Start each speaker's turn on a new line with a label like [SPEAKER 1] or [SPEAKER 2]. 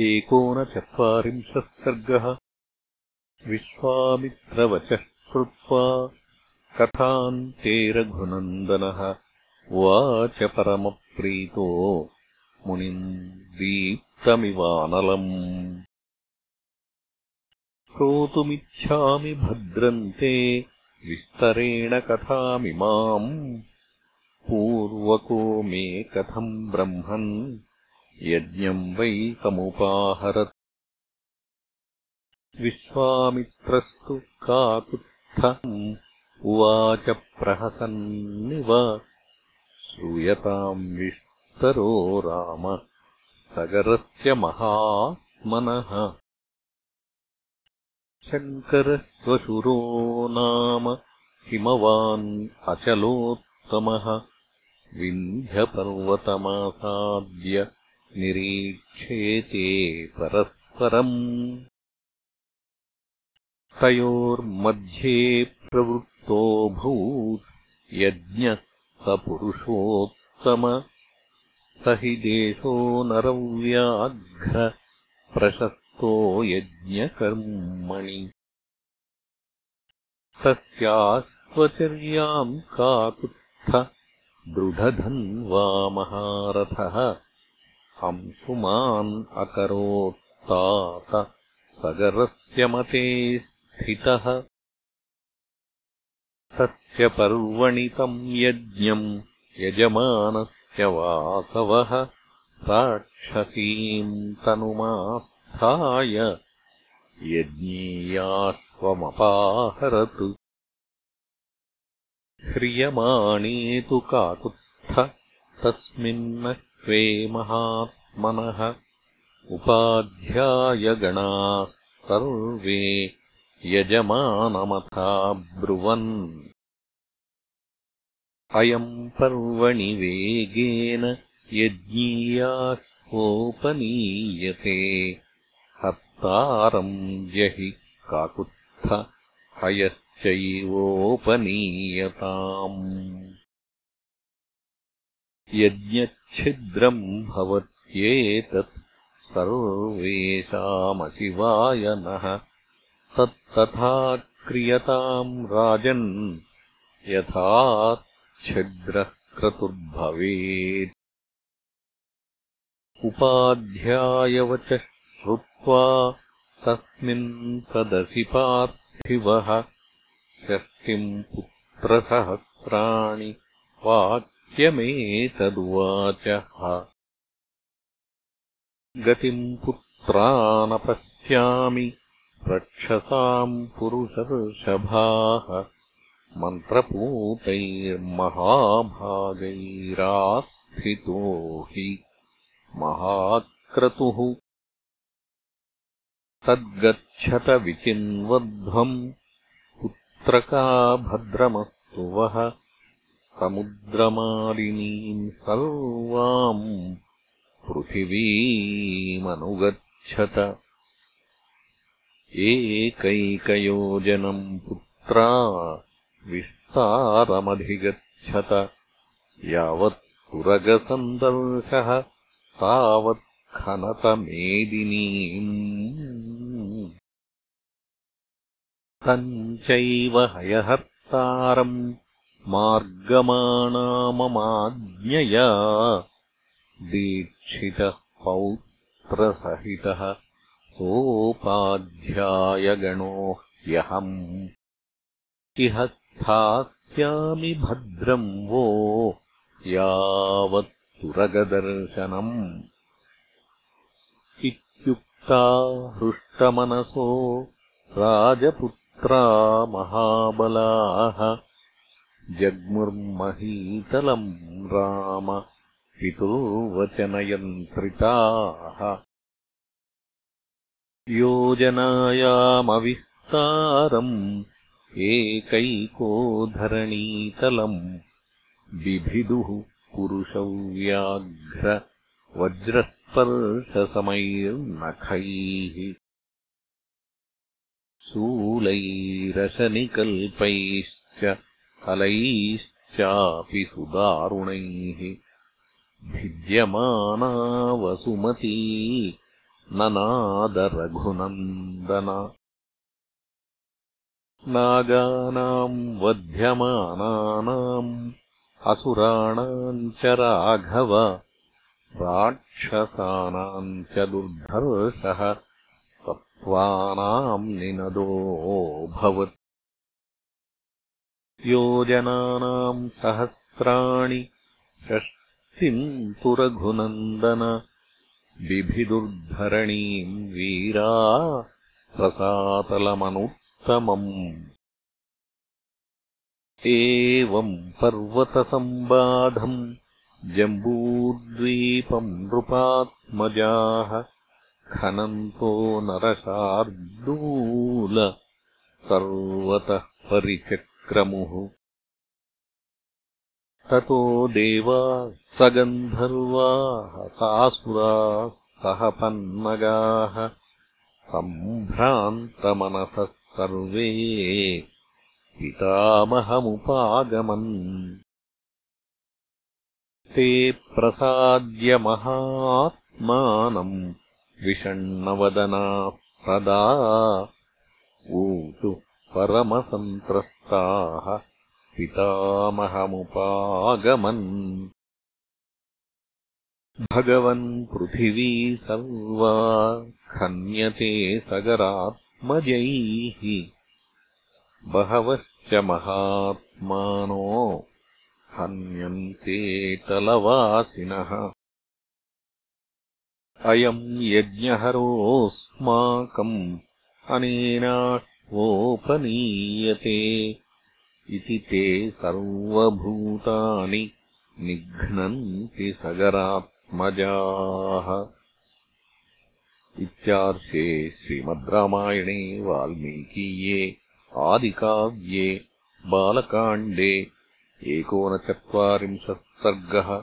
[SPEAKER 1] एकोनचत्वारिंशः सर्गः। विश्वामित्रवचः श्रुत्वा कथान्ते रघुनन्दनः। उवाच परमप्रीतो मुनिम् दीप्तमिवानलम्। श्रोतुमिच्छामि भद्रन्ते विस्तरेण कथामिमाम् पूर्वको मे कथम् ब्रह्मन् यज्ञम् वै समुपाहरत् विश्वामित्रस्तु काकुत्थम् उवाच प्रहसन्निव। श्रूयताम् विस्तरो राम सगरस्य महात्मनः। शङ्करश्वशुरो नाम हिमवान् अचलोत्तमः। विन्ध्यपर्वतमासाद्य निरीक्षेते परस्परम्। तयोर्मध्ये प्रवृत्तोऽभूत् यज्ञः स पुरुषोत्तम। स हि देशो नरव्याघ्र प्रशस्तो यज्ञकर्मणि। तस्याश्वचर्याम् काकुत्थ दृढधन्वा महारथः अंशुमान् अकरोत्तात सगरस्य मते स्थितः। तस्य पर्वणि तम् यज्ञम् यजमानस्य वासवः राक्षसीम् तनुमास्थाय यज्ञीयाश्वमपाहरत् ह्रियमाणे तु काकुत्थ तस्मिन्न महात्मनः उपाध्यायगणाः सर्वे यजमानमथाब्रुवन्। अयम् पर्वणि वेगेन यज्ञीयाश्वोपनीयते हर्तारम् जहि काकुत्थ हयश्चैवोपनीयताम् यज्ञच्छिद्रम् भवत्येतत् सर्वेषामशिवायनः तत्तथा क्रियताम् राजन् यथाच्छिद्रः क्रतुर्भवेत्। उपाध्यायवचः श्रुत्वा तस्मिन् सदसि पार्थिवः। षष्टिम् पुत्रसहस्राणि वाक् यमेतदुवाचः। गतिम् पुत्रानपश्यामि रक्षसाम् पुरुषर्षभाः मन्त्रपूतैर्महाभागैरास्थितो हि महाक्रतुः। तद्गच्छत विचिन्वध्वम् पुत्रका भद्रमस्तु वः समुद्रमालिनीम् सर्वाम् पृथिवीमनुगच्छत। एकैकयोजनम् पुत्रा विस्तारमधिगच्छत। यावत् तुरगसन्दर्शः तावत् खनतमेदिनीम्। तम् चैव हयहर्तारम् मार्गमाणाममाज्ञया दीक्षितः पौत्रसहितः सोपाध्यायगणो ह्यहम् इह स्थास्यामि भद्रम् वो यावत्तुरगदर्शनम् इत्युक्ता हृष्टमनसो राजपुत्रा महाबलाः जग्मुर्महीतलम् राम पितुर्वचनयन्त्रिताः। योजनायामविस्तारम् एकैकोधरणीतलम् बिभिदुः पुरुषव्याघ्र वज्रस्पर्शसमैर्नखैः। शूलैरशनिकल्पैश्च हलैश्चापि सुदारुणैः भिद्यमाना वसुमती ननादरघुनन्दन। नागानाम् वध्यमानानाम् असुराणाम् च राघव राक्षसानाम् च दुर्धर्षः सत्त्वानाम् निनदोऽभवत् योजनानाम् सहस्राणि षष्टिम् तु रघुनन्दन बिभिदुर्धरणीम् वीरा रसातलमनुत्तमम्। एवम् पर्वतसम्बाधम् जम्बूद्वीपम् नृपात्मजाः खनन्तो नरशार्दूल सर्वतः परिचक्रमुः ततो देवा सगन्धर्वाः सासुराः सहपन्नगाः सम्भ्रान्तमनसः सर्वे पितामहमुपागमन्। ते प्रसाद्य महात्मानम् विषण्णवदनास्तदा ऊतु परमसन्त्रस्ताः पितामहमुपागमन्। भगवन् पृथिवी सर्वा खन्यते सगरात्मजैः। बहवश्च महात्मानो हन्यन्ते तलवासिनः। अयम् यज्ञहरोऽस्माकम् अनेनाश्वोपनीयते इति ते सर्वभूतानि निघ्नन्ति सगरात्मजाः। इत्यार्षे श्रीमद्रामायणे वाल्मीकीये आदिकाव्ये बालकाण्डे एकोनचत्वारिंशः सर्गः